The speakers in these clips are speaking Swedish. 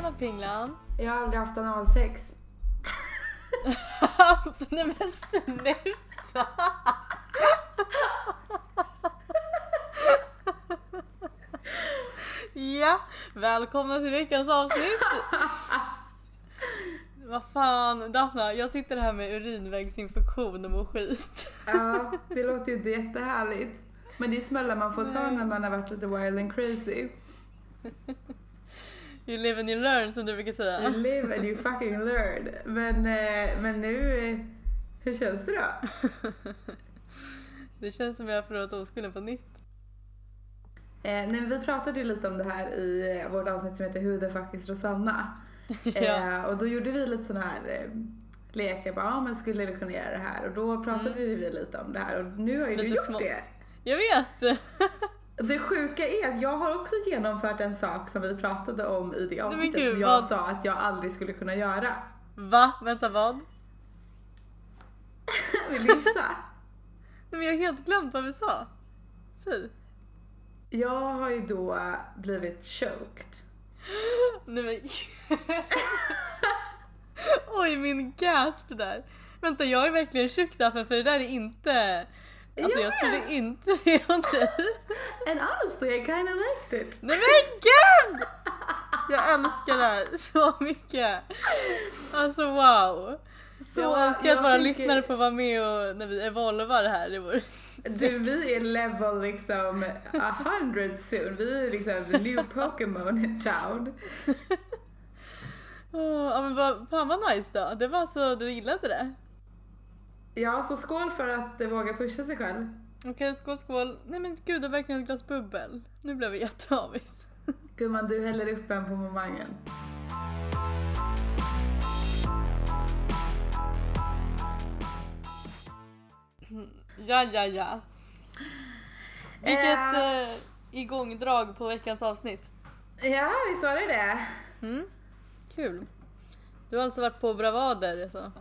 Tjena Pinglan! Jag har aldrig haft analsex. Nej men sluta! ja, välkomna till veckans avsnitt! Vad fan, Daphna, jag sitter här med urinvägsinfektion och mår skit. Ja, det låter ju inte jättehärligt. Men det är smällar man får ta när man har varit lite wild and crazy. You live and you learn som du brukar You säga. live and you fucking learn. Men, eh, men nu, hur känns det då? Det känns som jag har förlorat oskulden på nytt. Eh, nej, vi pratade ju lite om det här i eh, vårt avsnitt som heter Who the fuck is Rosanna? Ja. Eh, och då gjorde vi lite sådana här eh, lekar, bara, ja men skulle du kunna göra det här? Och då pratade vi lite om det här och nu har ju du Lite gjort smått. det. Jag vet! Det sjuka är att jag har också genomfört en sak som vi pratade om i det avsnittet gud, som jag vad- sa att jag aldrig skulle kunna göra. Va? Vänta vad? Vill du gissa? Nej men jag har helt glömt vad vi sa. Säg. Jag har ju då blivit choked. Nej men... Oj min gasp där. Vänta jag är verkligen tjock därför för det där är inte... Alltså jag Ja. trodde inte det om dig. And honestly I kinda liked it. Nej men gud! Jag älskar det här så mycket. Alltså wow. Så jag önskar jag att våra tänker- lyssnare får vara med och när vi evolvar här. Det vore Du, vi är level liksom a hundred soon. Vi är liksom the new Pokémon town. Åh, Ja men vad, fan vad nice då. Det var så, du gillade det? Ja, så skål för att våga pusha sig själv. Okej skål skål. Nej men gud det är verkligen ett glas bubbel. Nu blev jag jätteavis. Gumman, du häller upp en på momangen. Ja ja ja. Vilket Eh. eh, igångdrag på veckans avsnitt. Ja, visst var det det? Mm. Kul. Du har alltså varit på bravader så.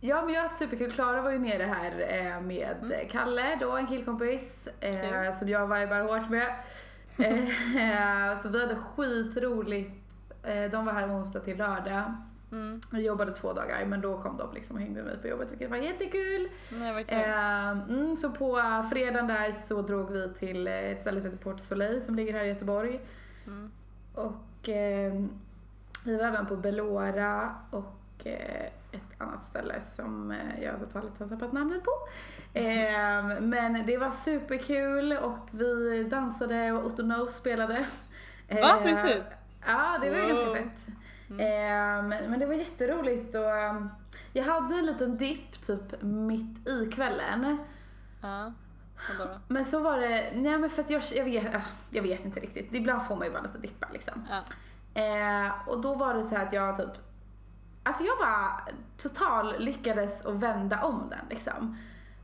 Ja men jag har haft superkul. Klara var ju nere här eh, med eh, Kalle då, en killkompis eh, Kul. som jag vibar hårt med. Eh, så vi hade skitroligt. Eh, de var här onsdag till lördag. Mm. Jag jobbade två dagar men då kom de liksom och hängde med mig på jobbet vilket var jättekul. Nej vad kul. Eh, mm, så på fredagen där så drog vi till eh, ett ställe som heter Port Soleil som ligger här i Göteborg. Mm. Och eh, vi var även på Belora och eh, annat ställe som eh, jag totalt har tappat namnet på. Eh, men det var superkul och vi dansade och Otto Knows spelade. Va? Eh, På riktigt? Ja, det var Wow. ganska fett. Eh, men, men det var jätteroligt och eh, jag hade en liten dipp typ mitt i kvällen. Ja. Men så var det, nej men för att jag, jag, vet, ah, jag vet inte riktigt. Ibland får man ju bara lite dippar liksom. Ja. Eh, och då var det så här att jag typ, alltså jag bara total lyckades att vända om den liksom.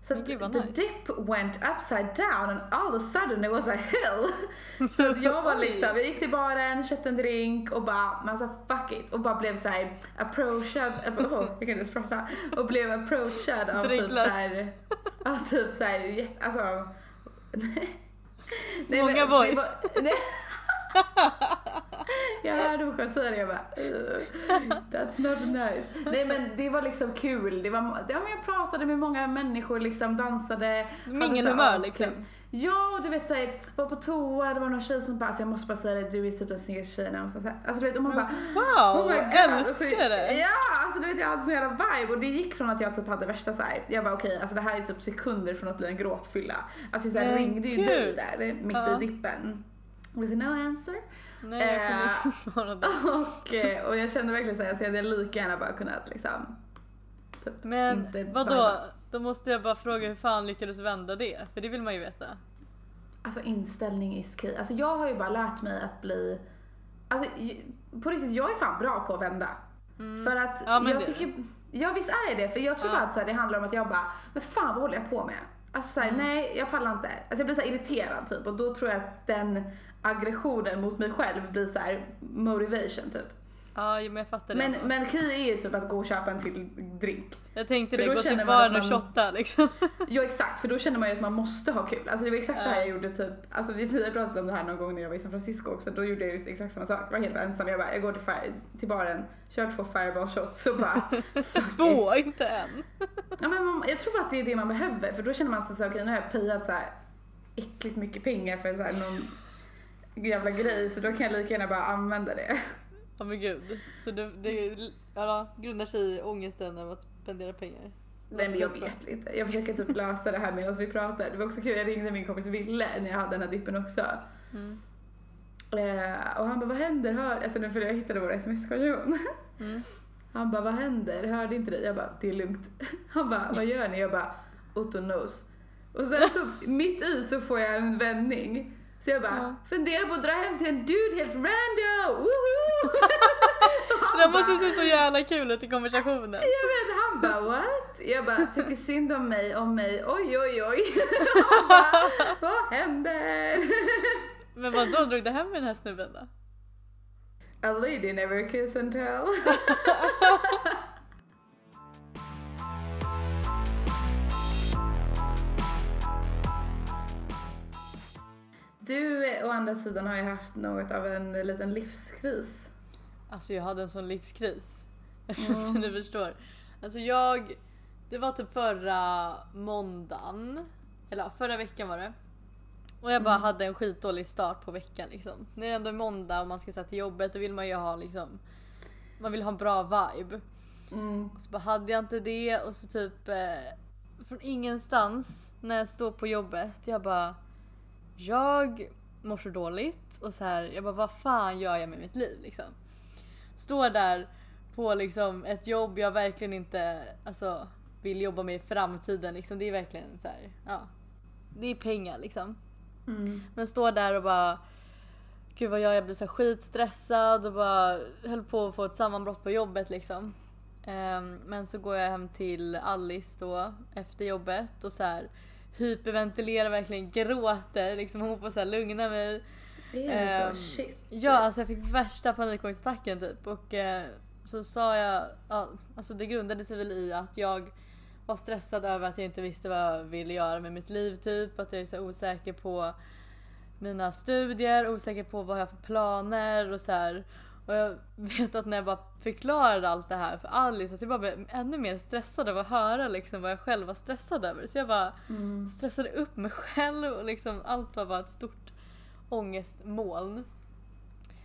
Så gud, the nice. dip went upside down and all of a sudden it was a hill. så jag var liksom, jag gick till baren, köpte en drink och bara, men alltså fuck it. Och bara blev så här approachad, oh, jag kan inte ens prata. Och blev approachad av typ Dricklar. så här, av typ så här, jätte- alltså. Nej, Många men boys. var- nej. Jag hörde mig själv säga det jag bara "Ugh, That's not nice. Nej men det var liksom kul. Det var, ja, men jag pratade med många människor, liksom dansade. Mingelhumör, liksom. askul. Ja, du vet såhär, var på toa, det var någon tjej som bara, alltså, jag måste bara säga det, du är typ den snyggaste tjejen. Och så, så här, alltså du vet, och man bara Wow! Oh älskar alltså, det! Ja, alltså du vet jag hade sån jävla vibe och det gick från att jag typ hade värsta såhär, jag bara okej, alltså det här är typ sekunder från att bli en gråtfylla. Alltså jag så här, ringde ju dig där mitt Ja. i dippen. With no answer. Nej jag kommer Eh, inte svara då. Och, eh, och jag kände verkligen såhär, så jag hade lika gärna bara kunnat liksom typ Men inte vadå? Då måste jag bara fråga hur fan lyckades vända det? För det vill man ju veta. Alltså inställning is key. Alltså jag har ju bara lärt mig att bli, alltså på riktigt, jag är fan bra på att vända. För att Mm. Ja, jag det tycker, ja visst är jag det, för jag tror Ja. bara att så här, det handlar om att jag bara, men fan vad håller jag på med? Alltså såhär, Mm. nej jag pallar inte. Alltså jag blir så irriterad typ och då tror jag att den aggressionen mot mig själv blir så här motivation typ. Ja, men jag fattar det. Men, ändå. men KI är ju typ att gå och köpa en till drink. jag tänkte för det, gå till baren och shotta liksom. Ja exakt, för då känner man ju att man måste ha kul. Alltså det var exakt det här Ja. jag gjorde typ, alltså vi, vi har pratat om det här någon gång när jag var i San Francisco också, då gjorde jag just exakt samma sak. Jag var helt ensam, jag bara, jag går till, fire, till baren, kör två fireball shots och bara Två, it. inte en. Ja, men man, jag tror att det är det man behöver, för då känner man sig såhär, okej nu har jag payat så här äckligt mycket pengar för så här, någon jävla grej, så då kan jag lika gärna bara använda det. Ja men gud. Så det, det ja, grundar sig i ångesten över att spendera pengar. Nej men jag vet inte. Jag försöker typ lösa det här medan vi pratar. Det var också kul, jag ringde min kompis Ville när jag hade den här dippen också. Mm. Eh, och han bara, vad händer? Hör... Alltså nu för jag hittade vår sms-konversation. Mm. Han bara, vad händer? Hörde inte dig? Jag bara, det är lugnt. Han bara, vad gör ni? Jag bara, Otto knows. Och sen så mitt i så får jag en vändning. Så jag bara, Ja. funderar på att dra hem till en dude helt random! Woho! Det måste bara, se så jävla kul ut i konversationen. jag vet, han bara what? Jag bara, tycker synd om mig, om mig, oj oj oj. Han bara, vad händer? Men vad då drog du hem med den här snubben då? A lady never kiss and tell. Du å andra sidan har ju haft något av en liten livskris. Alltså jag hade en sån livskris. Mm. Du förstår. Alltså jag, det var typ förra måndagen, eller förra veckan var det. Och jag bara Mm. hade en skitdålig start på veckan liksom. När det ändå är måndag och man ska säga till jobbet då vill man ju ha liksom, man vill ha en bra vibe. Mm. Och så bara hade jag inte det och så typ eh, från ingenstans när jag står på jobbet, jag bara jag mår så dåligt och så här, jag bara vad fan gör jag med mitt liv liksom? Står där på liksom ett jobb jag verkligen inte alltså, vill jobba med i framtiden liksom. Det är verkligen så här, ja. Det är pengar liksom. Mm. Men står där och bara Gud vad jag, jag blir så skitstressad och bara höll på att få ett sammanbrott på jobbet liksom. Ehm, men så går jag hem till Alice då efter jobbet och så här hyperventilerar verkligen, gråter liksom. Hon får så här lugna mig. Är Ehm, så? Shit. Ja, alltså jag fick värsta panikångestattacken typ och eh, så sa jag, ja, alltså det grundade sig väl i att jag var stressad över att jag inte visste vad jag ville göra med mitt liv typ, att jag är så osäker på mina studier, osäker på vad jag har för planer och så här. Och jag vet att när jag bara förklarade allt det här för Alice, alltså jag bara blev ännu mer stressad av att höra liksom vad jag själv var stressad över. Så jag bara Mm. stressade upp mig själv och liksom allt var bara ett stort ångestmoln.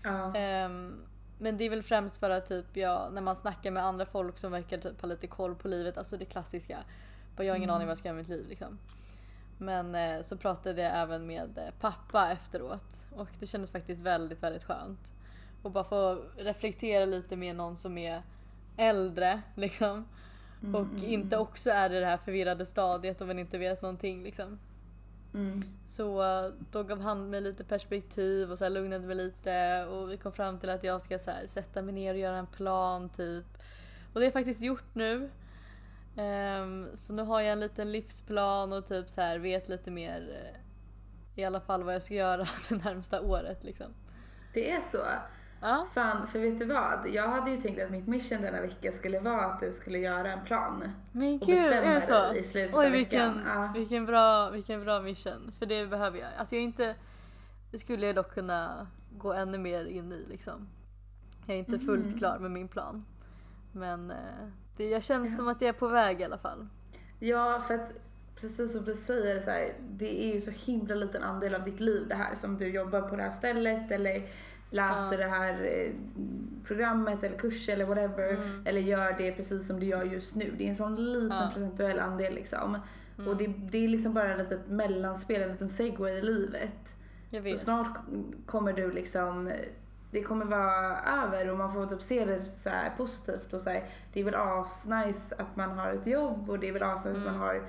Ja. Ehm, men det är väl främst för att typ jag, när man snackar med andra folk som verkar typ ha lite koll på livet, alltså det klassiska. Bara jag har ingen Mm. aning vad jag ska göra med mitt liv liksom. Men eh, så pratade jag även med eh, pappa efteråt och det kändes faktiskt väldigt, väldigt skönt. Och bara få reflektera lite med någon som är äldre liksom. Mm, Och mm, inte också är i det här förvirrade stadiet och man inte vet någonting liksom. Mm. Så eh, då gav han mig lite perspektiv och så lugnade mig lite och vi kom fram till att jag ska så sätta mig ner och göra en plan typ. Och det har jag faktiskt gjort nu. Ehm, så nu har jag en liten livsplan och typ så här vet lite mer eh, i alla fall vad jag ska göra det närmsta året liksom. Det är så. Ja, Fan, för vet du vad? Jag hade ju tänkt att mitt mission denna vecka skulle vara att du skulle göra en plan. men Och gud bestämma är det så? dig i slutet Oj av vilken, veckan. Ja. vilken, bra, vilken bra mission. För det behöver jag. Alltså jag är inte, det skulle jag dock kunna gå ännu mer in i liksom. Jag är inte fullt Mhm. klar med min plan. Men eh, det, jag känner Ja. som att jag är på väg i alla fall. Ja, för att precis som du säger så här, det är ju så himla liten andel av ditt liv det här som du jobbar på det här stället eller läser Ja. det här eh, programmet eller kurs eller whatever. Mm. Eller gör det precis som du gör just nu. Det är en sån liten Ja. procentuell andel liksom. Mm. Och det, det är liksom bara ett litet mellanspel, en liten segway i livet. Jag Så vet. snart kommer du liksom, det kommer vara över och man får typ se det så positivt och så här, det är väl asnice att man har ett jobb och det är väl asnice att Mm. man har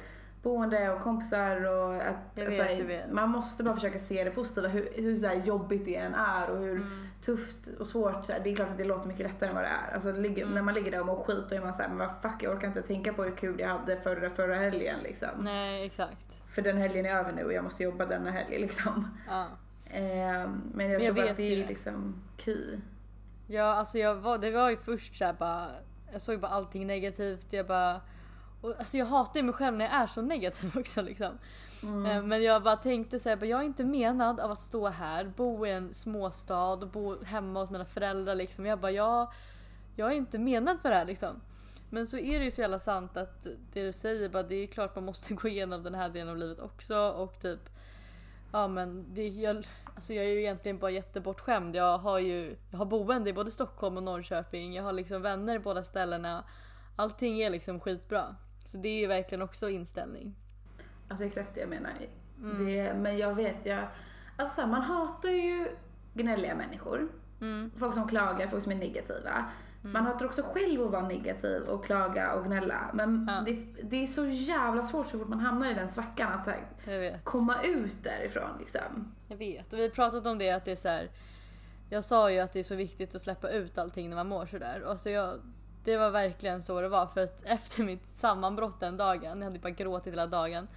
boende och kompisar och att vet, här, jag vet. man måste bara försöka se det positiva, hur, hur så här jobbigt det än är och hur Mm. tufft och svårt, så här, det är klart att det låter mycket lättare än vad det är. Alltså, ligger, Mm. när man ligger där och mår skit då är man såhär, men vad fuck jag orkar inte tänka på hur kul jag hade förra, förra helgen liksom. Nej exakt. För den helgen är över nu och jag måste jobba denna helg liksom. Ja. Eh, men jag jag tror att det är det. liksom key. Ja, alltså jag var, det var ju först såhär bara, jag såg bara allting negativt. Jag bara, och, alltså jag hatar mig själv när jag är så negativ också liksom. Eh, Men jag bara tänkte såhär, jag är inte menad av att stå här, bo i en småstad och bo hemma hos mina föräldrar liksom. Jag bara, jag, jag är inte menad för det här liksom. Men så är det ju så jävla sant att det du säger, bara, det är klart man måste gå igenom den här delen av livet också och typ Ja men det, jag, alltså jag är ju egentligen bara jättebortskämd. Jag har ju jag har boende i både Stockholm och Norrköping. Jag har liksom vänner i båda ställena. Allting är liksom skitbra. Så det är ju verkligen också inställning. Alltså exakt det jag menar. Det, men jag vet, jag, alltså man hatar ju gnälliga människor. Mm. Folk som klagar, folk som är negativa. Man hatar också själv att vara negativ och klaga och gnälla. Men Ja. det, det är så jävla svårt så fort man hamnar i den svackan att här, komma ut därifrån liksom. Jag vet. Och vi har pratat om det att det är så här. Jag sa ju att det är så viktigt att släppa ut allting när man mår sådär. Alltså jag, det var verkligen så det var för att efter mitt sammanbrott den dagen, jag hade bara gråtit hela dagen.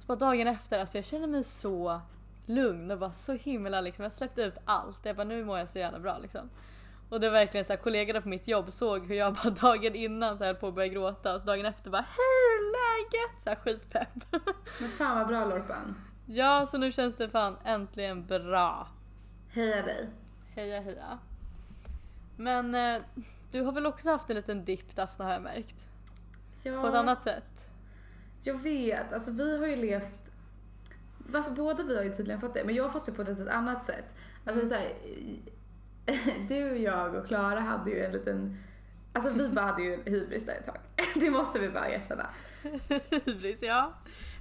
Så bara dagen efter, alltså jag kände mig så lugn och bara så himla liksom, jag släppte ut allt. Jag bara nu mår jag så jävla bra liksom. Och det var verkligen så här, kollegorna på mitt jobb såg hur jag bara dagen innan så här på att börja gråta och så dagen efter bara hej hur är läget? Så här skitpepp. Men fan vad bra Lorpan. ja så nu känns det fan äntligen bra. Heja dig. Heja heja. Men eh, du har väl också haft en liten dipp Daphne har jag märkt? Ja, På ett annat sätt? Jag vet, alltså vi har ju levt varför båda vi har ju tydligen fått det, men jag har fått det på ett litet annat sätt. Alltså så här, du, jag och Klara hade ju en liten, alltså vi bara hade ju hybris där ett tag. Det måste vi bara erkänna. Hybris ja.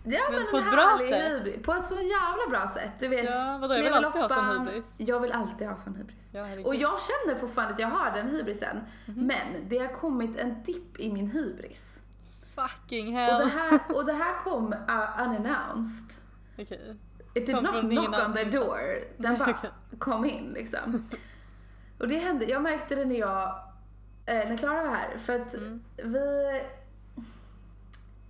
Ja Men men, på ett bra sätt. hybris. På ett så jävla bra sätt. Du vet, Ja vadå jag vill alltid ha sån hybris. Jag vill alltid ha sån hybris. Ja. Och jag känner fortfarande att jag har den hybrisen. Mhm. Men det har kommit en dipp i min hybris. Fucking Och hell. det här, och det här kom uh, unannounced. Okej. It did Kom not knock on the door. Den bara Okej. kom in liksom. Och det hände, jag märkte det när jag, eh, när Klara var här. För att Mm. vi,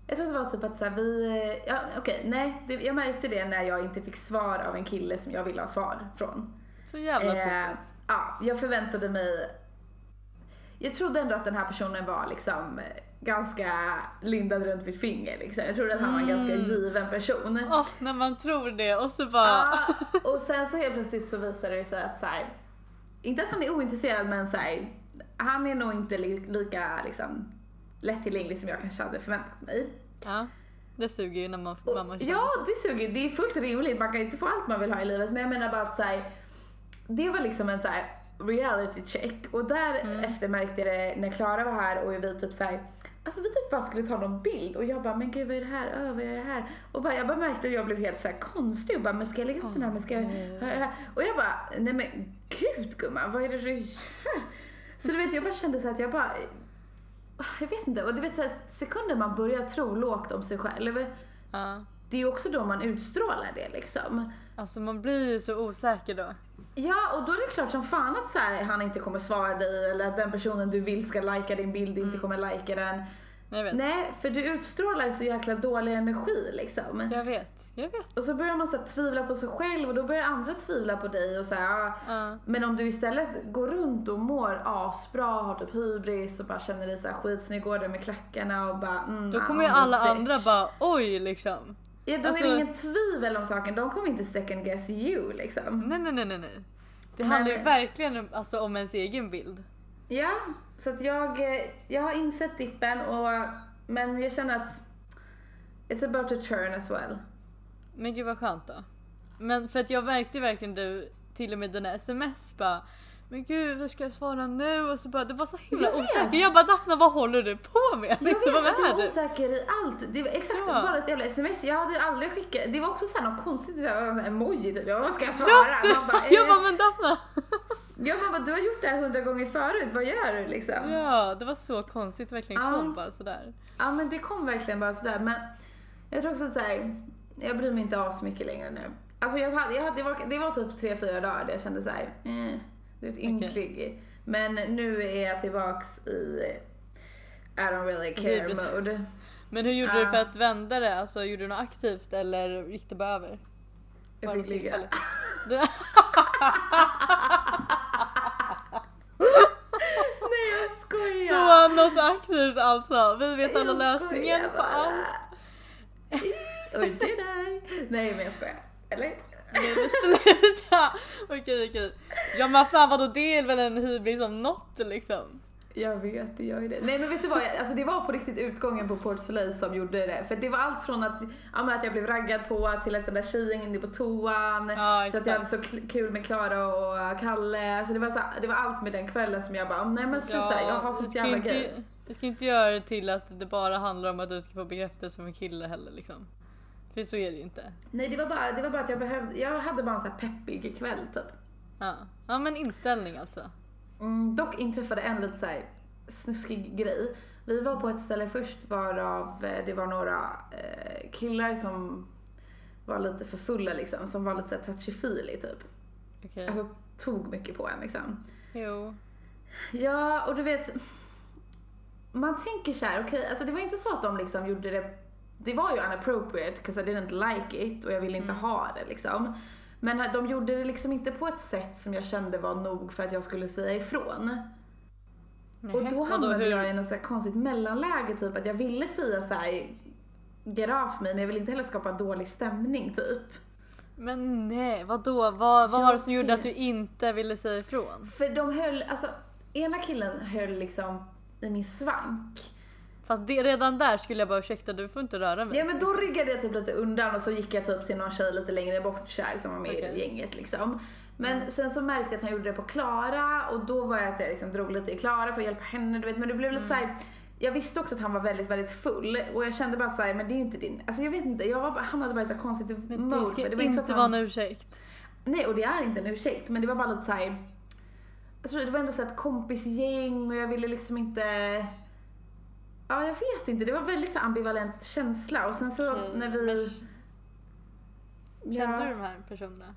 jag tror det var typ att så här, vi, ja okej, nej. Det, jag märkte det när jag inte fick svar av en kille som jag ville ha svar från. Så jävla Eh, typiskt. ja, jag förväntade mig, jag trodde ändå att den här personen var liksom eh, ganska lindad runt mitt finger liksom. Jag trodde att han var en ganska Mm. given person. Åh, när man tror det och så bara... Ja, och sen så helt plötsligt så visade det sig att så här, inte att han är ointresserad men så här, han är nog inte li, lika liksom, lättillgänglig som jag kanske hade förväntat mig. Ja. Det suger ju när man, Och, känner ja, så. det suger. Det är fullt rimligt. Man kan inte få allt man vill ha i livet. Men jag menar bara att så här, det var liksom en så här reality check. Och därefter märkte jag det när Klara var här och vi typ så här, Alltså vi typ bara skulle ta någon bild och jag bara, men gud vad är det här? Öh, vad är det här? Och bara, jag bara märkte att jag blev helt så här konstig och bara, men ska jag lägga upp den här? Men ska jag? Och jag bara, nej men gud gumman, vad är det du gör? Så du vet, jag bara kände så att jag bara, jag vet inte. Och du vet så här, sekunder man börjar tro lågt om sig själv, Ja. det är ju också då man utstrålar det liksom. Alltså man blir ju så osäker då. Ja, och då är det klart som fan att så här, han inte kommer svara dig eller att den personen du vill ska lajka din bild inte kommer lajka den. Jag vet. Nej, för du utstrålar så jäkla dålig energi liksom. Jag vet. Jag vet. Och så börjar man så här, tvivla på sig själv och då börjar andra tvivla på dig och så här, ja. Ja. Men om du istället går runt och mår asbra, har typ hybris och bara känner dig så här skitsnygg, går där med klackarna och bara mm, Då kommer ju alla this andra bitch. bara oj liksom. Ja, då alltså- är ingen tvivel om saken, de kommer inte second guess you liksom. Nej nej nej nej. Det handlar ju verkligen alltså, om ens egen bild. Ja, så att jag, eh, jag har insett dippen och men jag känner att it's about to turn as well. Men gud vad skönt då. Men för att jag märkte verkligen du till och med dina sms bara men gud hur ska jag svara nu? Och så bara det var så himla Jag osäkert. Jag bara Daphne vad håller du på med? Jag vet vad att jag du? osäker i allt. Det var exakt Ja. bara ett jävla sms. Jag hade aldrig skickat, det var också så här något konstigt, så här, emoji typ. Jag bara, vad ska jag svara? Ja, Man bara, jag eh. bara men Daphne. Ja, man bara, du har gjort det här hundra gånger förut, vad gör du liksom? Ja det var så konstigt verkligen Ja. kom bara sådär. Ja men det kom verkligen bara sådär. Men jag tror också såhär, jag bryr mig inte av så mycket längre nu. Alltså jag hade, jag hade, det, var, det var typ tre fyra dagar där jag kände såhär, eh, du vet ynklig. Men nu är jag tillbaks i I don't really care mode. Men hur gjorde Ja. du för att vända det? Alltså gjorde du något aktivt eller gick det bara över? Jag Var det Nej jag skojar! Så något aktivt alltså. Vi vet alla lösningen på bara. allt. Oj, det där. Nej men jag skojar. Eller? Nej men sluta! okej okej. Ja men fan vadå det är väl en hybris om något liksom? Jag vet, det gör ju det. Nej men vet du vad, alltså det var på riktigt utgången på Port Soleil som gjorde det. För det var allt från att, ja, att jag blev raggad på till att den där tjejen inne på toan. Ja så att jag hade så kul med Klara och Kalle. Så det var, så, det var allt med den kvällen som jag bara, nej men sluta, jag har sånt jävla inte, grej. Du ska inte göra det till att det bara handlar om att du ska få bekräftelse som en kille heller liksom. För så är det ju inte. Nej det var bara, det var bara att jag behövde, jag hade bara en så här peppig kväll typ. Ja. ja men inställning alltså. Mm, dock inträffade en lite så här snuskig grej. Vi var på ett ställe först varav eh, det var några eh, killar som var lite för fulla liksom, som var lite såhär touchy-feely typ. Okej. Alltså tog mycket på en liksom. Jo. Ja, och du vet, man tänker så här, okej, alltså det var inte så att de liksom gjorde det, det var ju unappropriate because I didn't like it och jag ville inte Mm. ha det liksom. Men de gjorde det liksom inte på ett sätt som jag kände var nog för att jag skulle säga ifrån. Och Nähä, då hamnade hur- jag i något så här konstigt mellanläge, typ att jag ville säga så här get off mig, men jag ville inte heller skapa dålig stämning typ. Men nej, vadå? Vad, vad var det som gjorde att du inte ville säga ifrån? För de höll, alltså ena killen höll liksom i min svank. Fast det, redan där skulle jag bara ursäkta, du får inte röra mig. Ja men då ryggade jag typ lite undan och så gick jag typ till någon tjej lite längre bort så här, som var med Okej. i gänget liksom. Men sen så märkte jag att han gjorde det på Klara och då var jag att jag liksom drog lite i Klara för att hjälpa henne du vet men det blev lite så här. Jag visste också att han var väldigt, väldigt full och jag kände bara såhär, men det är ju inte din, alltså jag vet inte, jag var bara, hamnade bara ett så konstigt Men mode. det ska det var inte så vara han- en ursäkt. Nej och det är inte en ursäkt men det var bara lite såhär, tror det var ändå så här ett kompisgäng och jag ville liksom inte Ja jag vet inte, det var väldigt så ambivalent känsla och sen så Okej, när vi... men ja, Kände du de här personerna?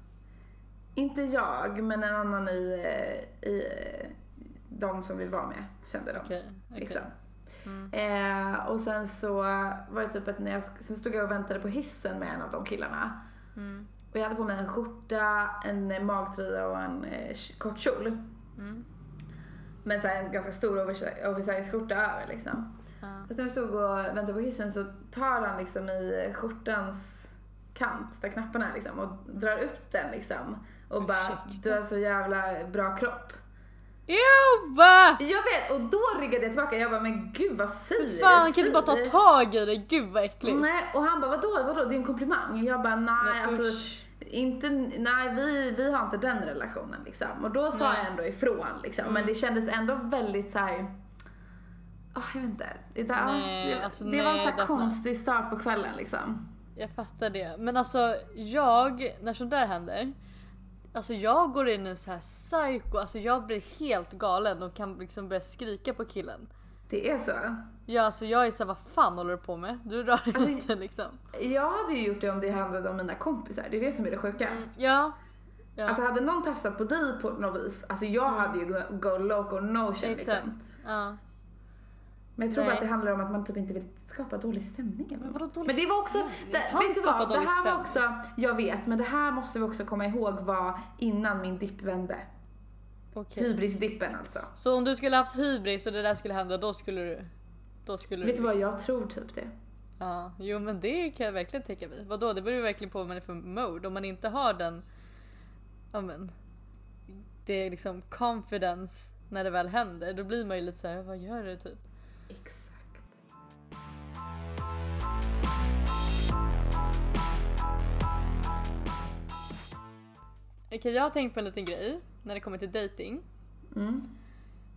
Inte jag men en annan i, eh, i eh, de som vi var med kände de. Okej, okej. Liksom. Mm. Eh, och sen så var det typ att när jag, sen stod jag och väntade på hissen med en av de killarna. Mm. Och jag hade på mig en skjorta, en eh, magtröja och en eh, kort kjol. Mm. Men så en ganska stor oversize skjorta över liksom. Ja. Och när vi stod och väntade på hissen så tar han liksom i skjortans kant, där knapparna är liksom, och drar upp den liksom. Och bara, Ursäkta? du har så jävla bra kropp. Jo! Va? Jag vet, och då ryggade jag tillbaka. Jag bara, men gud vad säger Fy fan, du? kan du bara ta tag i det? Gud vad äckligt. Nej, och han bara, vadå, vadå, det är en komplimang. Jag bara, nej, Nej, alltså, usch. inte, nej vi, vi har inte den relationen liksom. Och då sa Nej. jag ändå ifrån liksom. Men Mm. det kändes ändå väldigt så här. Ah, jag vet inte. Det, där, Nej, det, alltså, det var en nej, så här konstig start på kvällen liksom. Jag fattar det. Men alltså jag, när sånt där händer. Alltså jag går in i en så här psycho, alltså jag blir helt galen och kan liksom börja skrika på killen. Det är så. Ja alltså jag är såhär, vad fan håller du på med? Du rör dig Alltså, inte liksom. Jag hade ju gjort det om det handlade om mina kompisar. Det är det som är det sjuka. Mm, ja. ja. Alltså hade någon tafsat på dig på något vis, alltså jag hade ju go, go loco notion Exakt. liksom. Ja. Men jag tror bara att det handlar om att man typ inte vill skapa dålig stämning eller Men vadå dålig Men det var också, det, Han vet du vad? Det här var också, jag vet, men det här måste vi också komma ihåg var innan min dipp vände. Okej. Hybrisdippen alltså. Så om du skulle haft hybris och det där skulle hända, då skulle du... Då skulle Vet du du vad, jag tror typ det. Ja, jo men det kan jag verkligen tänka mig. Vadå, det beror ju verkligen på vad man är för mode. Om man inte har den, ja men, det är liksom confidence när det väl händer, då blir man ju lite såhär, vad gör du typ? Exakt. Okej, jag har tänkt på en liten grej när det kommer till dating. Mm.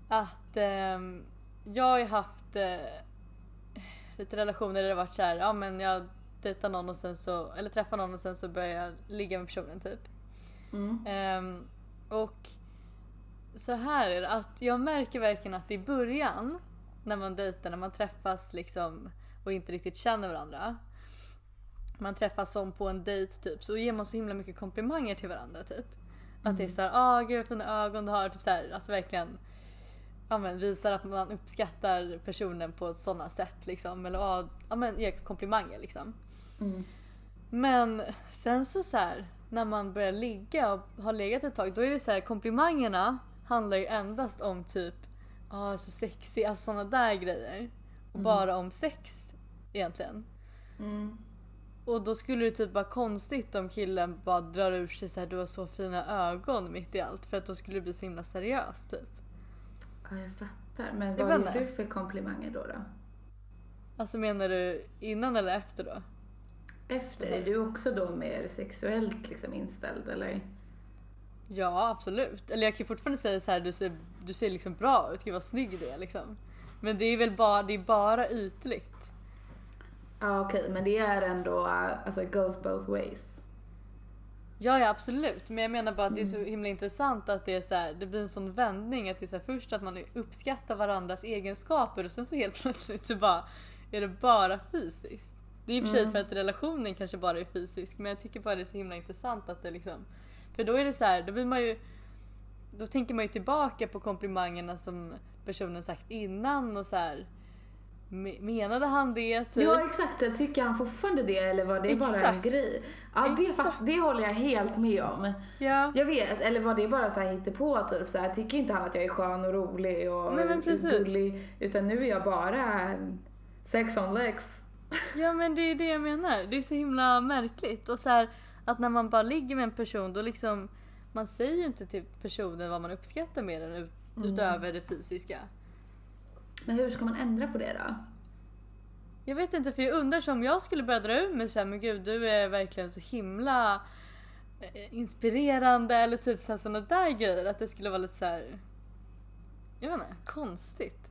Att ehm, jag har ju haft eh, lite relationer där det varit såhär, ja men jag dejtar någon och sen så, eller träffar någon och sen så börjar jag ligga med personen typ. Mm. Ehm, och så här är det, att jag märker verkligen att i början när man dejtar, när man träffas liksom och inte riktigt känner varandra. Man träffas som på en dejt typ, så ger man så himla mycket komplimanger till varandra typ. Att det är såhär, ah gud vad fina ögon du har, typ såhär, alltså verkligen ja, men visar att man uppskattar personen på sådana sätt liksom. Eller ja, men ger komplimanger liksom. Mm. Men sen så, så här, när man börjar ligga och har legat ett tag, då är det så här komplimangerna handlar ju endast om typ ah, så sexig, alltså sådana där grejer. Och bara om sex egentligen. Mm. Och då skulle det typ vara konstigt om killen bara drar ur sig såhär du har så fina ögon mitt i allt för att då skulle det bli så himla seriöst typ. Ja, jag fattar. Men vad inte. du för komplimanger då? då? Alltså menar du innan eller efter då? Efter, är du också då mer sexuellt liksom inställd eller? Ja absolut. Eller jag kan ju fortfarande säga så här du ser, du ser liksom bra ut, gud vad snygg du är liksom. Men det är väl bara, det är bara ytligt. Ja okej, men det är ändå, alltså it goes both ways. Ja, ja absolut, men jag menar bara att det är så himla intressant att det är så här, det blir en sån vändning att det är så här, först att man uppskattar varandras egenskaper och sen så helt plötsligt så bara är det bara fysiskt. Det är i och för sig för att relationen kanske bara är fysisk men jag tycker bara det är så himla intressant att det liksom för då är det så här, då blir man ju då tänker man ju tillbaka på komplimangerna som personen sagt innan och så här me- menade han det typ? Ja exakt, jag tycker han fortfarande det eller var det bara en Exakt. grej? Ja det, Exakt. det håller jag helt med om. ja. Jag vet, eller var det bara så här på typ så här, tycker inte han att jag är skön och rolig och Nej, men precis. gullig utan nu är jag bara sex on legs. Ja men det är det jag menar. Det är så himla märkligt. Och så här, att när man bara ligger med en person då liksom man säger ju inte till personen vad man uppskattar med den ut, utöver det fysiska. Men hur ska man ändra på det då? Jag vet inte för jag undrar om jag skulle börja dra ur mig såhär men gud du är verkligen så himla eh, inspirerande eller typ så här, såna där grejer att det skulle vara lite så här. Jag vet inte, konstigt.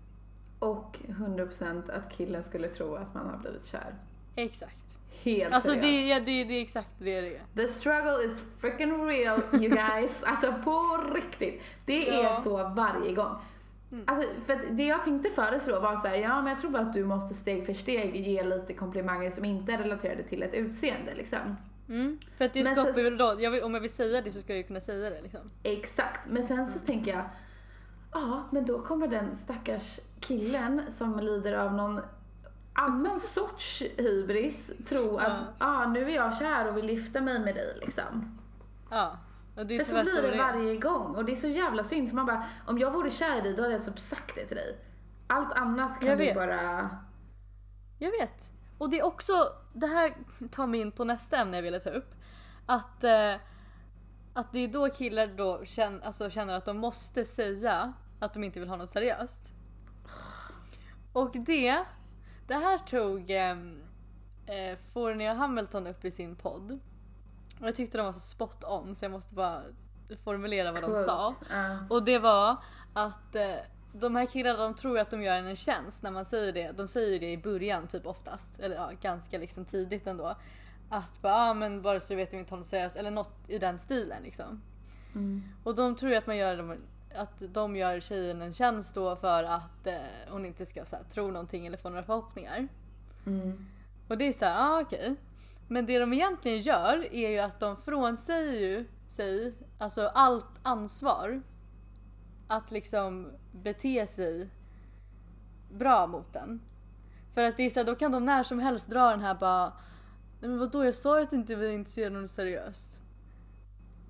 Och 100% att killen skulle tro att man har blivit kär. Exakt. Helt Alltså seriöst. det, är- det, är- det är exakt det det är. The struggle is freaking real you guys. alltså på riktigt. Det är Ja. så varje gång. Alltså, för det jag tänkte föreslå var så här, ja men jag tror bara att du måste steg för steg ge lite komplimanger som inte är relaterade till ett utseende liksom. Mm. För att det Men skapar ju då, jag vill, om jag vill säga det så ska jag ju kunna säga det liksom. Exakt, men sen så tänker jag, ja men då kommer den stackars killen som lider av någon annan sorts hybris tro att, ja ah, nu är jag kär och vill gifta mig med dig liksom. Ja. Och det är För så blir det varje gång och det är så jävla synd för man bara, om jag vore kär i dig då hade jag typ sagt det till dig. Allt annat kan Jag du vet. bara, Jag vet. Och det är också, det här tar mig in på nästa ämne jag ville ta upp. Att, eh, att det är då killar då känner, alltså känner att de måste säga att de inte vill ha något seriöst. Och det, det här tog eh, eh, och Hamilton upp i sin podd. Och jag tyckte de var så spot on så jag måste bara formulera vad de quote. sa. Ja. Och det var att eh, de här killarna de tror att de gör en en tjänst när man säger det. De säger det i början typ oftast, eller ja, ganska liksom tidigt ändå. Att bara, ah, men bara så du vet vi inte något seriöst eller något i den stilen liksom. Mm. Och de tror ju att man gör dem, att de gör tjejen en tjänst då för att eh, hon inte ska så här, tro någonting eller få några förhoppningar. Mm. Och det är så här, ah, okej. Men det de egentligen gör är ju att de frånsäger ju sig, alltså allt ansvar. Att liksom bete sig bra mot den. För att det är så här, då kan de när som helst dra den här bara Nej men vadå jag sa ju att du inte var intresserad av något seriöst.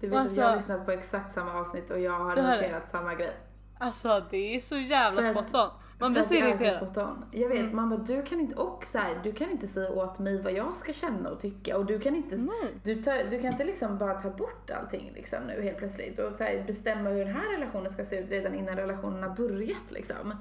Du vet Alltså- att jag har lyssnat på exakt samma avsnitt och jag har är- noterat samma grej. Alltså det är så jävla För spot on. Man blir så irriterad. Jag vet, Mm. man bara, du kan inte, och så här, du kan inte säga åt mig vad jag ska känna och tycka och du kan inte, Nej. du, tar, du kan inte liksom bara ta bort allting liksom nu helt plötsligt och så här, bestämma hur den här relationen ska se ut redan innan relationen har börjat liksom.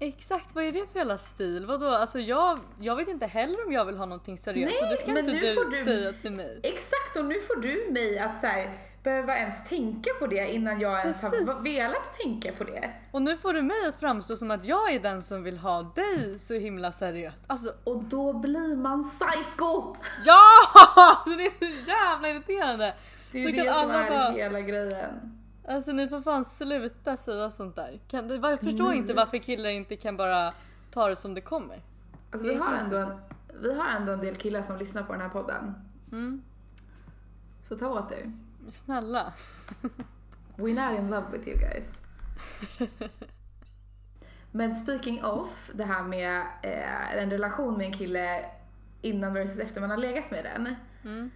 Exakt, vad är det för jävla stil? Vadå? Alltså jag, jag vet inte heller om jag vill ha någonting seriöst Nej, så det ska men inte nu du, får du- säga till mig. Exakt och nu får du mig att så här, behöva ens tänka på det innan jag ens har Precis. velat tänka på det. Och nu får du mig att framstå som att jag är den som vill ha dig så himla seriöst. Alltså Och då blir man psycho! ja! Alltså det är så jävla irriterande. Det är Så ju kan det som alla är bara- hela grejen. Alltså ni får fan sluta säga sånt där. Kan, jag förstår Mm. inte varför killar inte kan bara ta det som det kommer. Alltså, Det vi, har ändå en, vi har ändå en del killar som lyssnar på den här podden. Mm. Så ta åt er. Snälla. We're not in love with you guys. Men speaking of det här med eh, en relation med en kille innan versus efter man har legat med den. Mm.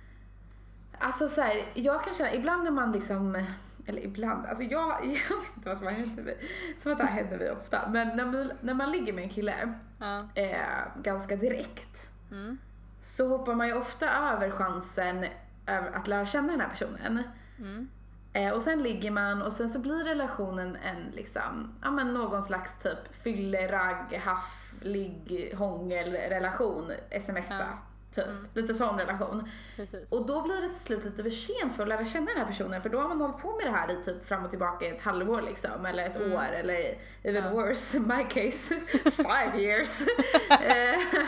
Alltså så här, jag kan känna, ibland när man liksom eller ibland, alltså jag, jag vet inte vad som har hänt mig, som att det här händer mig ofta, men när man, när man ligger med en kille Ja. eh, ganska direkt Mm. så hoppar man ju ofta över chansen att lära känna den här personen. Mm. Eh, och sen ligger man och sen så blir relationen en liksom, ja men någon slags typ fylleragg, haff, ligg, hångel relation, smsa. Ja. Typ. Mm. Lite sån relation. Precis. Och då blir det till slut lite för sent för att lära känna den här personen för då har man hållit på med det här i typ fram och tillbaka ett halvår liksom eller ett Mm. år eller even Ja. worse, in my case, five years. eh,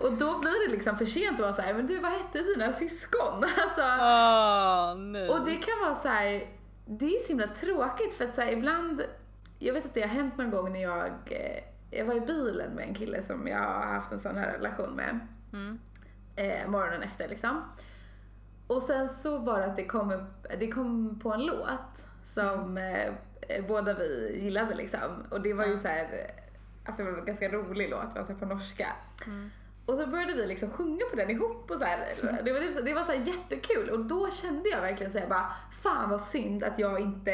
och då blir det liksom för sent att vara såhär, men du vad hette dina syskon? Alltså, Åh nej. och det kan vara så här. det är så himla tråkigt för att så här, ibland, jag vet att det har hänt någon gång när jag, eh, jag var i bilen med en kille som jag har haft en sån här relation med Mm. Eh, morgonen efter liksom. Och sen så var det att det kom, upp, det kom på en låt som eh, eh, båda vi gillade liksom. Och det var ju så här, alltså det var en ganska rolig låt, det var så här på norska. Mm. Och så började vi liksom sjunga på den ihop och så här. Det var, typ det var så här jättekul och då kände jag verkligen så här bara, fan vad synd att jag inte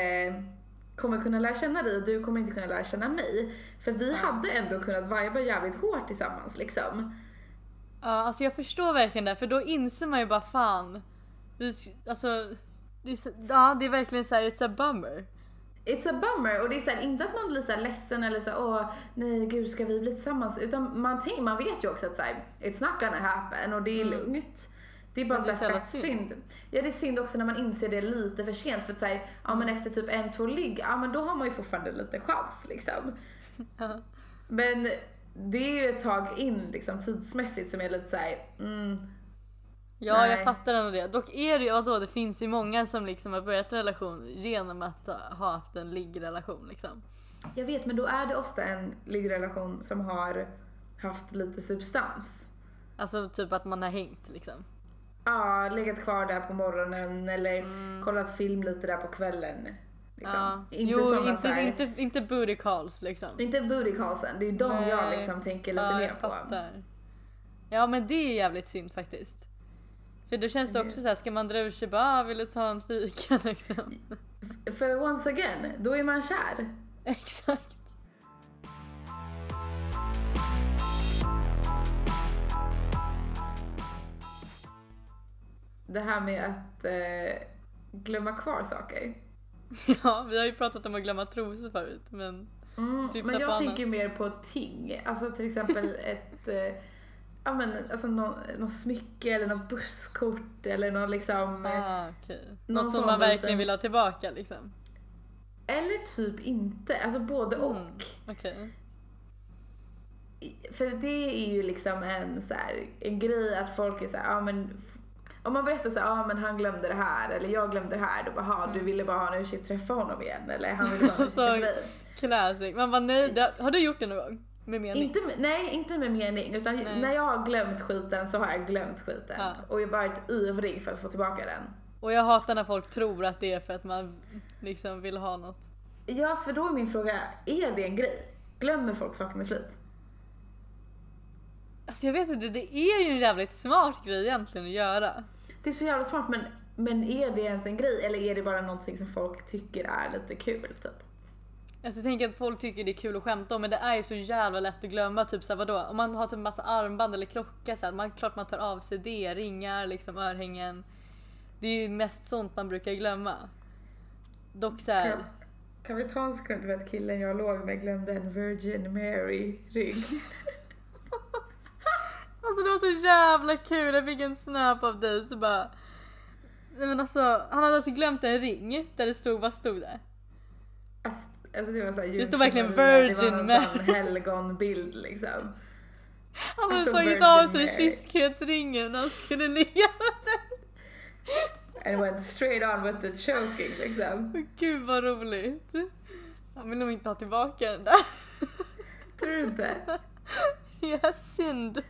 kommer kunna lära känna dig och du kommer inte kunna lära känna mig. För vi Ja. hade ändå kunnat viba jävligt hårt tillsammans liksom. Ja, alltså jag förstår verkligen det, för då inser man ju bara fan. Alltså, det är, så- ja, det är verkligen såhär, it's a bummer. It's a bummer och det är så här, inte att man blir så här ledsen eller så här, åh nej gud ska vi bli tillsammans utan man, tänk, man vet ju också att så här, it's not gonna happen och det är Mm. lugnt. Det är bara det är så fett jävla synd. Ja det är synd också när man inser det lite för sent för att säga, ja men efter typ en, två ligg, ja men då har man ju fortfarande lite chans liksom. Men det är ju ett tag in liksom tidsmässigt som är lite såhär, mm, Ja, Nej. jag fattar ändå det. Dock är det ju, vadå, det finns ju många som liksom har börjat en relation genom att ha haft en liggrelation liksom. jag vet men då är det ofta en liggrelation som har haft lite substans. Alltså typ att man har hängt liksom. Ja, legat kvar där på morgonen eller Mm. kollat film lite där på kvällen. Liksom. Ja. Inte jo, såna inte, här, inte, inte booty calls liksom. inte booty callsen, det är de jag Nej. liksom tänker lite ja, mer jag på. fattar. Ja men det är jävligt synd faktiskt. För då känns det Det- också så här, ska man dra ur sig bara, ah, vill du ta en fika liksom? För once again, då är man kär. Exakt. Det här med att eh, glömma kvar saker. Ja, vi har ju pratat om att glömma trosor förut men Mm, men jag tänker mer på ting. Alltså till exempel ett eh, Ja men alltså någon, någon smycke eller något busskort eller någon liksom eh, ah, okej. någon Något som man verkligen liten- vill ha tillbaka liksom. Eller typ inte, alltså både och. Mm, Okej. För det är ju liksom en, så här, en grej att folk är så här, ja men om man berättar så här, ja men han glömde det här eller jag glömde det här, då bara, "Ha, du Mm. ville bara ha en ursäkt träffa honom igen eller han ville bara ha en ursäkt träffa dig. Classic. Man bara nej, det, har du gjort det någon gång? Med mening? Inte, med- nej, inte med mening utan Nej. när jag har glömt skiten så har jag glömt skiten Ja. och jag har varit ivrig för att få tillbaka den. Och jag hatar när folk tror att det är för att man liksom vill ha något. Ja, för då är min fråga, är det en grej? Glömmer folk saker med flit? Alltså jag vet inte, det är ju en jävligt smart grej egentligen att göra. Det är så jävla smart men, men är det ens en grej eller är det bara någonting som folk tycker är lite kul typ? Alltså jag tänker att folk tycker det är kul att skämta om men det är ju så jävla lätt att glömma typ såhär vadå? Om man har typ massa armband eller klocka så här, man, klart man tar av sig det, ringar, liksom örhängen. Det är ju mest sånt man brukar glömma. Dock såhär, Kan, kan vi ta en sekund för att killen jag låg med glömde en Virgin Mary ring? alltså det var så jävla kul, jag fick en snap av dig så bara Nej men alltså, han hade alltså glömt en ring där det stod, vad stod det? Alltså, alltså det var såhär Det stod verkligen Jungfru Maria, Det Virgin var sån helgonbild liksom. Han hade Alltså, tagit Virgin av sig kyskhetsringen han skulle ligga med den. And went straight on with the choking liksom. Gud vad roligt. Han vill nog inte ha tillbaka den där. Tror du inte? Ja, synd.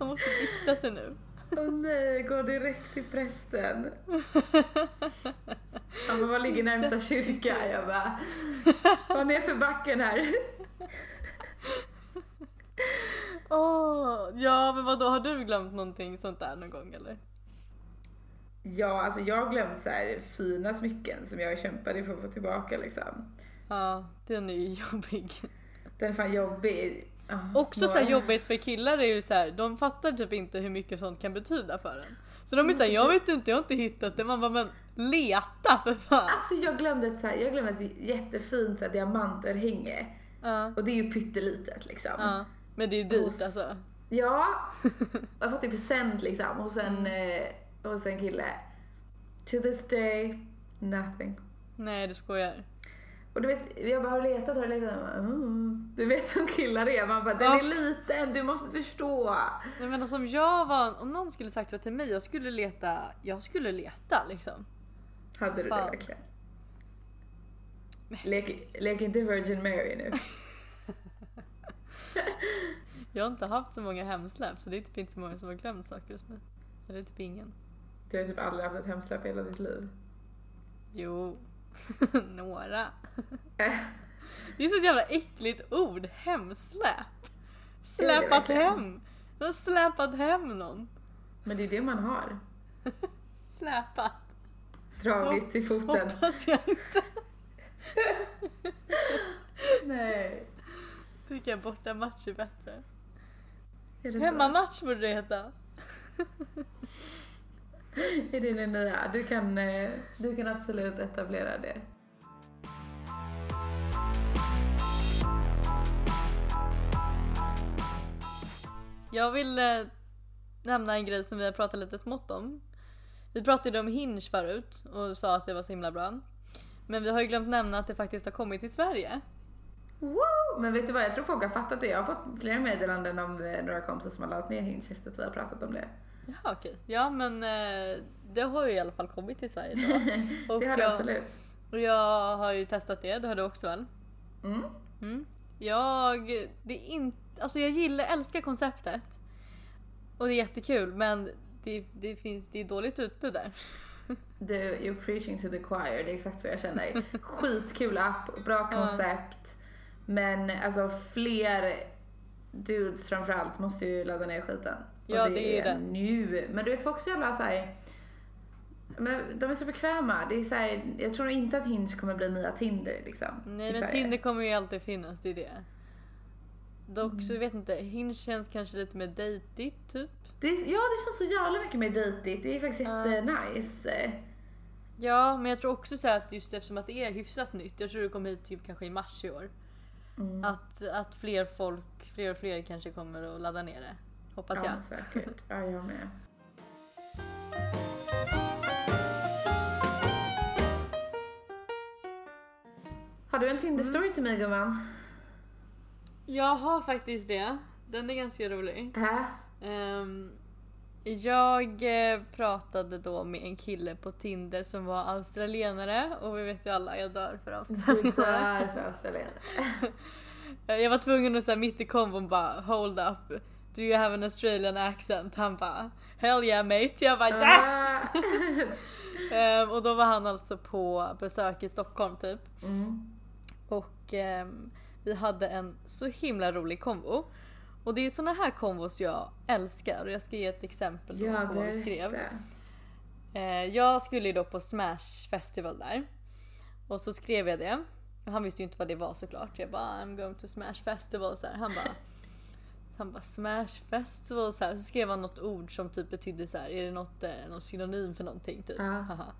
Han måste bikta sig nu. Åh nej, gå direkt till prästen. Han bara, var ligger närmsta kyrka? Jag bara, vad ner för backen här? Åh, ja men vad då har du glömt någonting sånt där någon gång eller? Ja, alltså jag har glömt så här fina smycken som jag kämpade för att få tillbaka liksom. Ja, den är ju jobbig. Den är fan jobbig. Också så här jobbigt för killar är ju så här, de fattar typ inte hur mycket sånt kan betyda för en. Så de är såhär, jag vet inte, jag har inte hittat det. Man bara, men leta för fan. Alltså jag glömde ett, så här, jag glömde ett jättefint så här, diamantörhänge. Ja, Och det är ju pyttelitet liksom. ja. Men det är dyrt Hos- alltså. Ja, jag har fått det i present liksom hos en, eh, hos en kille. To this day, nothing. Nej du skojar. Och du vet, jag bara har letat, du letat? Jag bara, mm. Du vet som killar är, man bara den Ja. är liten, du måste förstå. Nej men alltså om jag var, om någon skulle sagt så till mig, jag skulle leta, jag skulle leta liksom. Hade du Fan. det verkligen? Lek, lek inte Virgin Mary nu. Jag har inte haft så många hemsläpp så det är typ inte så många som har glömt saker hos mig. Eller typ ingen. Du har typ aldrig haft ett hemsläpp i hela ditt liv. Jo, några. Det är så ett jävla äckligt ord, hemsläp. Släpat hem. Du har släpat hem någon. Men det är det man har. Släpat. Dragit i foten. Hoppas jag inte. Nej. Tycker jag borta match är bättre. Är? Hemmamatch borde det heta. Det det nya? Du kan, eh, du kan absolut etablera det. Jag vill eh, nämna en grej som vi har pratat lite smått om. Vi pratade om Hinge förut och sa att det var så himla bra. Men vi har ju glömt nämna att det faktiskt har kommit till Sverige. Wow! Men vet du vad, jag tror folk har fattat det. Jag har fått flera meddelanden om eh, några kompisar som har laddat ner Hinge efter att vi har pratat om det. Jaha okej. Ja men eh, det har ju i alla fall kommit till Sverige då. Och det har det jag, absolut. och jag har ju testat det, det har du också väl? Mm. Mm. Jag, det är inte, alltså jag gillar, älskar konceptet. Och det är jättekul men det, det finns, det är dåligt utbud där. Du, you're preaching to the choir, det är exakt så jag känner. Skitkul app, bra Ja. koncept. Men alltså fler dudes framförallt måste ju ladda ner skiten. Ja, det är det. nu. Men du vet folk är så jävla såhär, men de är så bekväma. Det är så här, jag tror inte att Hinge kommer bli nya Tinder liksom. Nej men. Tinder kommer ju alltid finnas, det är det. Dock Mm. så vet inte, Hinge känns kanske lite mer dejtigt typ. Det är, ja, det känns så jävla mycket mer dejtigt. Det är faktiskt Ja. jättenice. Ja men jag tror också så här att just eftersom att det är hyfsat nytt, jag tror det kom hit typ kanske i mars i år. Mm. Att, att fler folk, fler och fler kanske kommer att ladda ner det. Hoppas jag. Ja, säkert. Ja, jag med. Har du en Tinder-story till mig gumman? Jag har faktiskt det. Den är ganska rolig. Äh? Ehm, jag eh, pratade då med en kille på Tinder som var australienare och vi vet ju alla, jag dör för australienare. Där för australienare. Jag var tvungen att säga mitt i konvon bara hold up. Do you have an Australian accent? Han bara hell yeah mate. Jag bara yes! Ehm, och då var han alltså på besök i Stockholm typ. Mm. Och ehm, vi hade en så himla rolig konvo. Och det är såna här konvos jag älskar och jag ska ge ett exempel då på vad vi skrev. Eh, jag skulle ju då på Smash festival där. Och så skrev jag det. Han visste ju inte vad det var såklart. Jag bara I'm going to Smash festival så här. Han bara han bara Smash festival så här. Så skrev han något ord som typ betydde så här. Är det något, eh, någon synonym för någonting typ? Haha.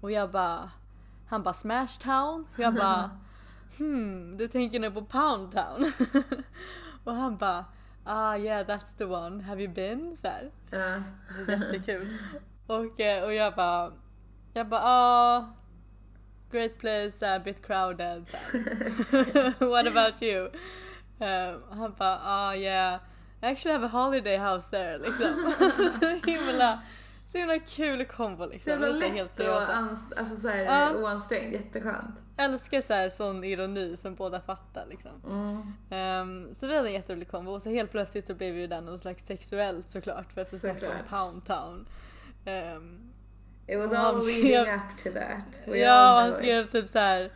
Och jag bara Han bara Smash town. Jag bara Hmm, du tänker nu på Pound town? och han bara Ah yeah that's the one, have you been? Så här. Ja. Jättekul. Och, eh, och jag bara, jag bara ah, great place, a bit crowded. What about you? Eh, han bara ah yeah, I actually have a holiday house there liksom. Alltså, så himla, så himla kul kombo Så liksom. jävla så lätt och seriösa. anst- alltså så här, Ja. oansträngd, jätteskönt. Älskar så här sån ironi som båda fattar liksom. Mm. Ehm, så vi hade en jätterolig kombo och så helt plötsligt så blev ju den någon slags sexuellt såklart för att vi snackade om. Pound Town. Ehm, It was all leading up to that. We ja, han skrev typ så här.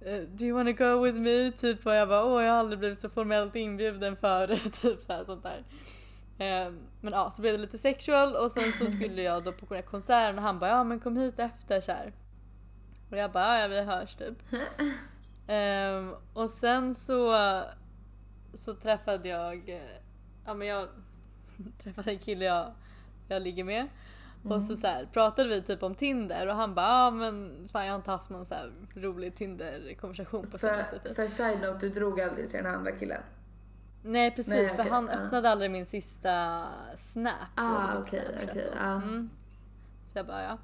eh, Do you wanna go with me? Typ och jag bara åh jag har aldrig blivit så formellt inbjuden förut. typ så här, sånt där. Eh, men ja, så blev det lite sexual och sen så skulle jag då på konserten och han bara ja men kom hit efter så här. Och jag bara ja vi hörs typ. Ehm, och sen så, så träffade jag, eh, ja men jag träffade en kille jag, jag ligger med. Och så, så här, pratade vi typ om Tinder och han bara ja men fan jag har inte haft någon så här rolig Tinder-konversation på senaste För, tid. för side note, du drog aldrig till den andra killen? Nej precis Nej, för han öppnade aldrig min sista snap. Ah, okej, då. ja. Mm. Så jag bara ja.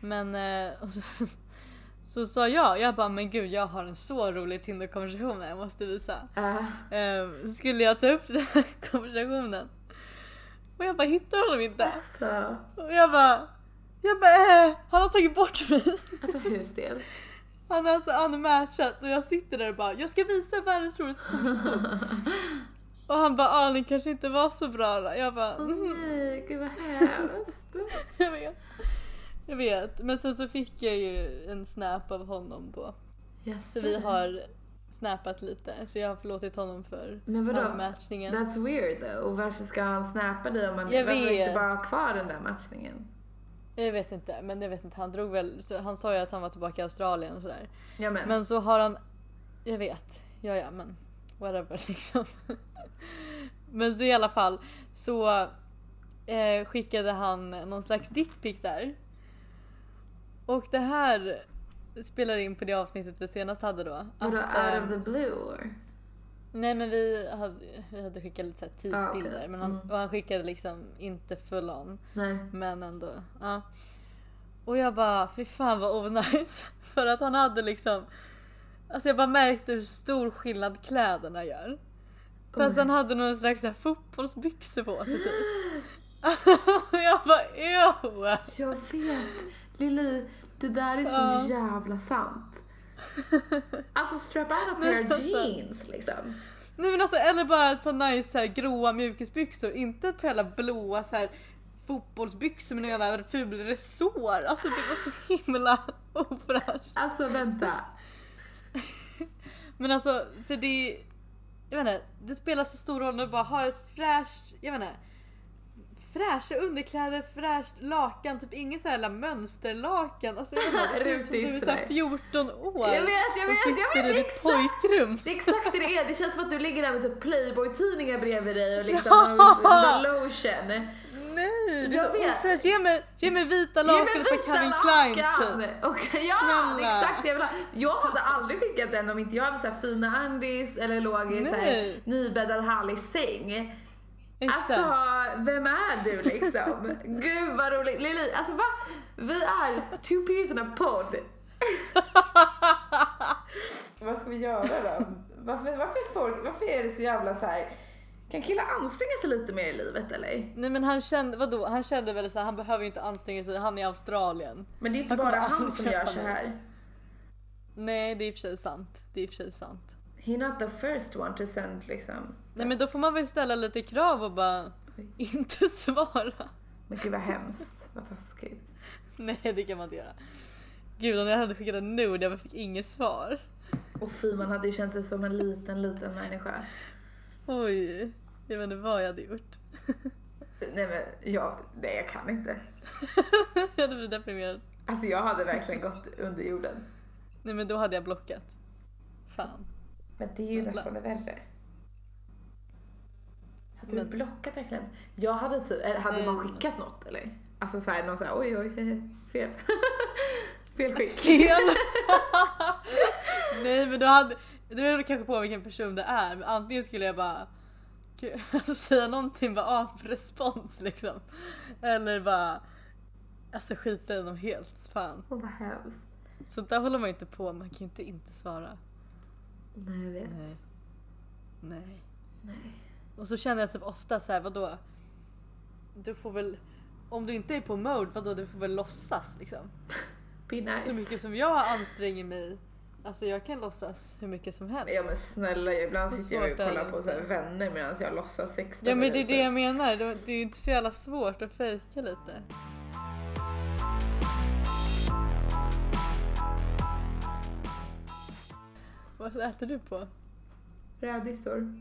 Men eh, och så, så sa jag, jag bara men gud jag har en så rolig Tinder-konversation jag måste visa. Ah, så skulle jag ta upp den här konversationen. Och jag bara hittar honom inte. så. Och jag bara, jag bara äh, han har tagit bort mig. Alltså hur stel? Han har alltså unmatchat och jag sitter där och bara jag ska visa världens roligaste konversation. Och han bara ah den kanske inte var så bra då. Jag bara mm, nej, gud vad hemskt. jag vet. Jag vet. Men sen så fick jag ju en snap av honom på. Så vi har snappat lite. Så jag har förlåtit honom för Men vadå? unmatchningen. That's weird though. Och varför ska han snappa dig om man Jag varför inte vet. bara ha kvar den där matchningen? Jag vet inte, men jag vet inte. Han drog väl, han sa ju att han var tillbaka i Australien och sådär. Ja men. Men så har han, jag vet, ja ja men whatever liksom. men så i alla fall så eh, skickade han någon slags dickpic där. Och det här spelar in på det avsnittet vi senast hade då. Vadå out of the blue or? Nej men vi hade, vi hade skickat lite såhär teasebilder Ah, men han, Mm. och han skickade liksom inte full on. Nej. Men ändå, ja. Och jag bara, fy fan vad onajs. För att han hade liksom, alltså jag bara märkte hur stor skillnad kläderna gör. Fast han hade någon slags här fotbollsbyxor på sig typ. Jag bara ew! Jag vet. Lili, det där är så Ja. jävla sant. Alltså strap out a pair of alltså. jeans liksom. Nej men alltså eller bara ett par nice så här, gråa mjukisbyxor, inte ett par jävla blåa så här fotbollsbyxor med någon jävla ful resår. Alltså det var så himla ofräscht. Alltså vänta. Men alltså, för det... Jag vet inte, det spelar så stor roll när du bara har ett fräscht, jag vet inte. Fräscha underkläder, fräscht lakan, typ ingen sån här mönsterlakan. Alltså jag vet inte, det ser ut som du är såhär 14 år. Jag vet, jag och vet, sitter jag vet i ditt exakt. pojkrum. Det är exakt det det är. Det känns som att du ligger där med typ Playboy-tidningar bredvid dig och liksom Ja! lotion. Nej, det är Jag så vet. ofräscht. Ge mig, ge mig vita lakan och vita Calvin Kleins typ. Och, ja, Snälla. exakt det jag vill ha. Jag hade aldrig skickat den om inte jag hade så här fina undis eller låg i så här nybäddad härlig säng. Exakt. Alltså, vem är du liksom? Gud vad roligt. Lili, alltså va? Vi är two peas in a pod. vad ska vi göra då? Varför, varför, folk, varför är det så jävla så här? Kan killar anstränga sig lite mer i livet eller? Nej men han kände, vadå? Han kände väl så här, han behöver ju inte anstränga sig, han är i Australien. Men det är inte Han bara han som gör så här. Nej det är i och för sig sant. Det är i och för sig sant. He not the first one to send liksom. Nej men då får man väl ställa lite krav och bara inte svara. Men gud vad hemskt. Vad taskigt. Nej det kan man inte göra. Gud om jag hade skickat en nude jag fick inget svar. Och fy man hade ju känt sig som en liten, liten människa. Oj, jag vet inte vad jag hade gjort. Nej men jag, nej jag kan inte. jag hade blivit deprimerad. Alltså jag hade verkligen gått under jorden. Nej men då hade jag blockat. Fan. Men det är ju Snälla. nästan det värre. Hade Men- du blockat verkligen? Jag hade typ, eller hade man Nej. skickat något eller? Alltså såhär, någon såhär oj oj, fel. fel skick. Fel! Nej men då hade, det beror kanske på vilken person det är. Men antingen skulle jag bara gud, alltså, säga någonting bara ah, respons liksom. Eller bara alltså skita i dem helt. Fan. Åh vad hemskt. Sånt där håller man inte på man kan ju inte inte svara. Nej jag vet. Nej. Nej. Nej. Och så känner jag typ ofta så här, vadå? Du får väl, om du inte är på mode, vadå du får väl låtsas liksom. Be nice. Så mycket som jag anstränger mig, alltså jag kan låtsas hur mycket som helst. Ja men snälla, ibland Så sitter jag och kollar på så här vänner medan jag låtsas sexta Ja men det är det jag menar, det det är ju inte så jävla svårt att fejka lite. Vad äter du på? Rädisor.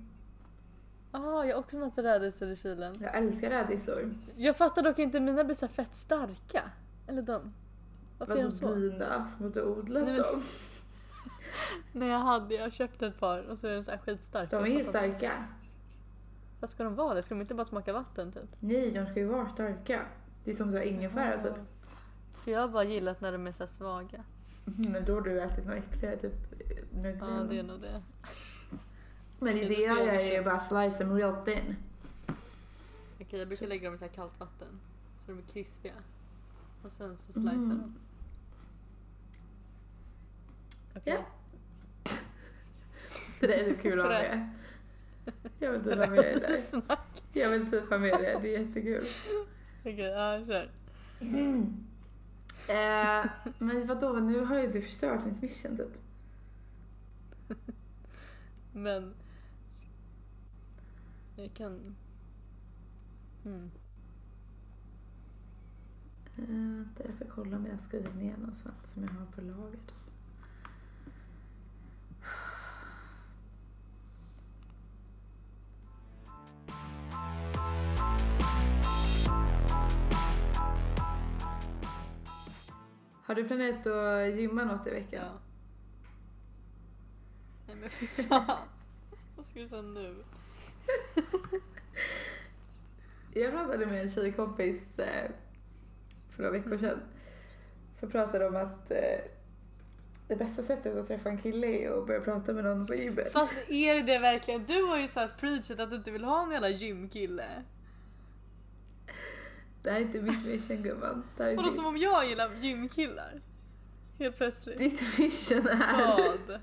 Ah, jag har också massa rädisor i kylen. Jag älskar rädisor. Jag fattar dock inte, mina blir så fett starka. Eller de. Varför är Vadå de så? dina? Som att du odlat Nej, men- dem? Nej jag hade, jag köpte ett par och så är de så här skitstarka. De är ju starka. Vad ska de vara? Det ska de inte bara smaka vatten typ? Nej, de ska ju vara starka. Det är som så ingefära typ. För jag har bara gillat när de är så svaga. Mm, Men då har du ätit något äckligare, typ mögel. Ja det är nog det. Men det, Okej, det då ska jag jag gör är ju bara slice them real thin. Okej jag brukar lägga dem i så här kallt vatten. Så de är krispiga. Och sen så Mm. slicear dem. Okej. Ja. Det där är så kul att ha med. Jag vill typ ha med det där. Snack. Jag vill typ ha med det, det är jättekul. Okej, ja kör. Eh, men vadå, nu har ju du förstört mitt mission typ. Men... Jag kan... Eh, vänta, jag ska kolla om jag har skrivit ner något sånt som jag har på lager. Du planerat att gymma något i veckan? Ja. Nej men fy fan. Vad ska du säga nu? Jag pratade med en tjejkompis eh, för några veckor sedan. Så pratade de om att eh, det bästa sättet att träffa en kille är att börja prata med någon på gymmet. Fast är det det verkligen? Du har ju såhär preachat att du inte vill ha en jävla gymkille. Det här är inte mitt mission gumman. Vadå ditt. som om jag gillar gymkillar? Helt plötsligt. Ditt mission är Vad?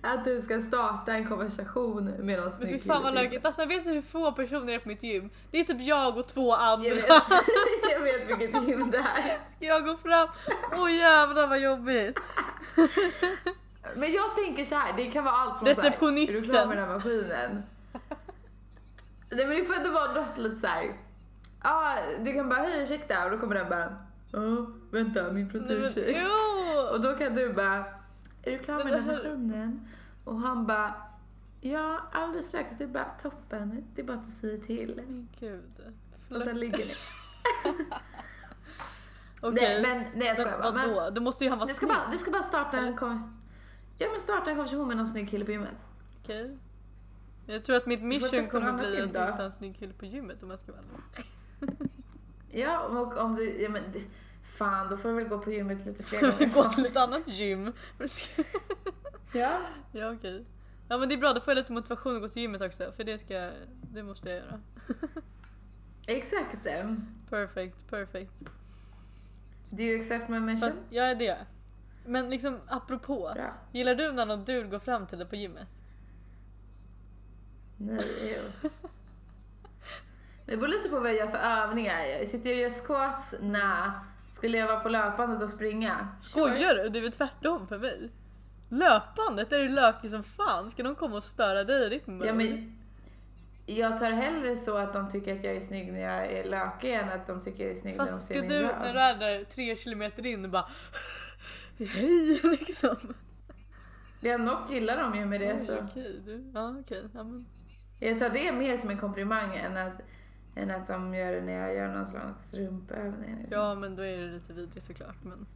att du ska starta en konversation med någon Men snygg fy fan vad lökigt. Alltså vet du hur få personer det är på mitt gym? Det är typ jag och två andra. Jag vet, jag vet vilket gym det är. Ska jag gå fram? Åh oh, jävlar vad jobbigt. Men jag tänker så här, det kan vara allt från så här, Receptionisten. är du klar med den här maskinen? Nej men det får inte vara något lite såhär, ah, du kan bara hej ursäkta och då kommer den bara, ja vänta min proteinshake. jo. Och då kan du bara, är du klar med den här maskinen? Och han bara, ja alldeles strax, det är bara toppen, det är bara att du säger till. Men gud. Och sen ligger ni. Okej. Nej men nej jag skojar bara. Men Men? Då måste ju han vara du ska, snygg. bara, du ska bara starta en, kon- ja, men starta en konversation med någon snygg kille på gymmet. Okej. Jag tror att mitt mission kommer bli att hitta en snygg kille på gymmet om jag ska vara ärlig. Ja, och om du, ja men fan då får du väl gå på gymmet lite fler Gå gånger. till ett annat gym. Ja. ja okej. Ja men det är bra, då får jag lite motivation att gå till gymmet också för det ska det måste jag göra. Exakt. Perfect, perfect. Do you accept my mission? Fast jag är det. Men liksom apropå. Bra. Gillar du när någon dude går fram till dig på gymmet? Nej. Det beror lite på vad jag gör för övningar. Sitter jag och gör squats? Nej. Skulle jag vara på löpbandet och springa? Skojar du? Det är väl tvärtom för mig? Löpandet är du lökig som fan. Ska de komma och störa dig i ditt mode? Ja, men jag tar hellre så att de tycker att jag är snygg när jag är lökig än att de tycker jag är snygg när de Fast ser ska min du, röv. när du är där tre kilometer in och bara Hej liksom. Ja, något gillar de ju med det Oj, så. Okej, du. Ja okej. Ja, men. Jag tar det mer som en komplimang än att, än att de gör det när jag gör någon slags rumpövning. Liksom. ja men då är det lite vidrigt såklart men.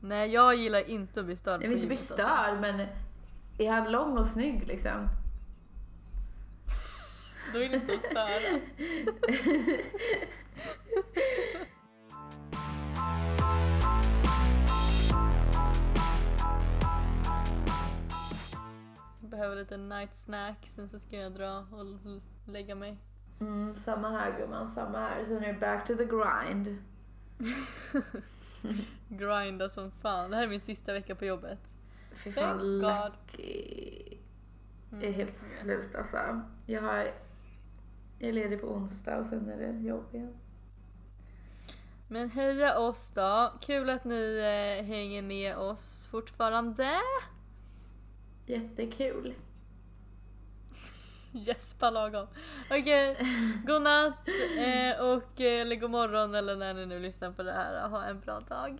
Nej jag gillar inte att bli störd Jag vill inte bli alltså. störd men är han lång och snygg liksom? Då är det inte att störa. behöver lite night snack, sen så ska jag dra och lägga mig. Mm, samma här gumman, samma här. Sen är det back to the grind. Grinda som fan. Det här är min sista vecka på jobbet. Fy Thank fan, God. lucky. Jag är Mm, helt jag slut alltså. Jag, har, jag är ledig på onsdag och sen är det jobb igen. Men heja oss då. Kul att ni eh, hänger med oss fortfarande. Jättekul. Gäspa lagom. Okej, godnatt eh, och eh, eller god morgon eller när ni nu lyssnar på det här. Ha en bra dag.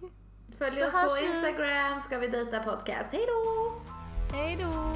Följ Så oss på. Instagram, ska vi dejta podcast. Hej då! Hej då!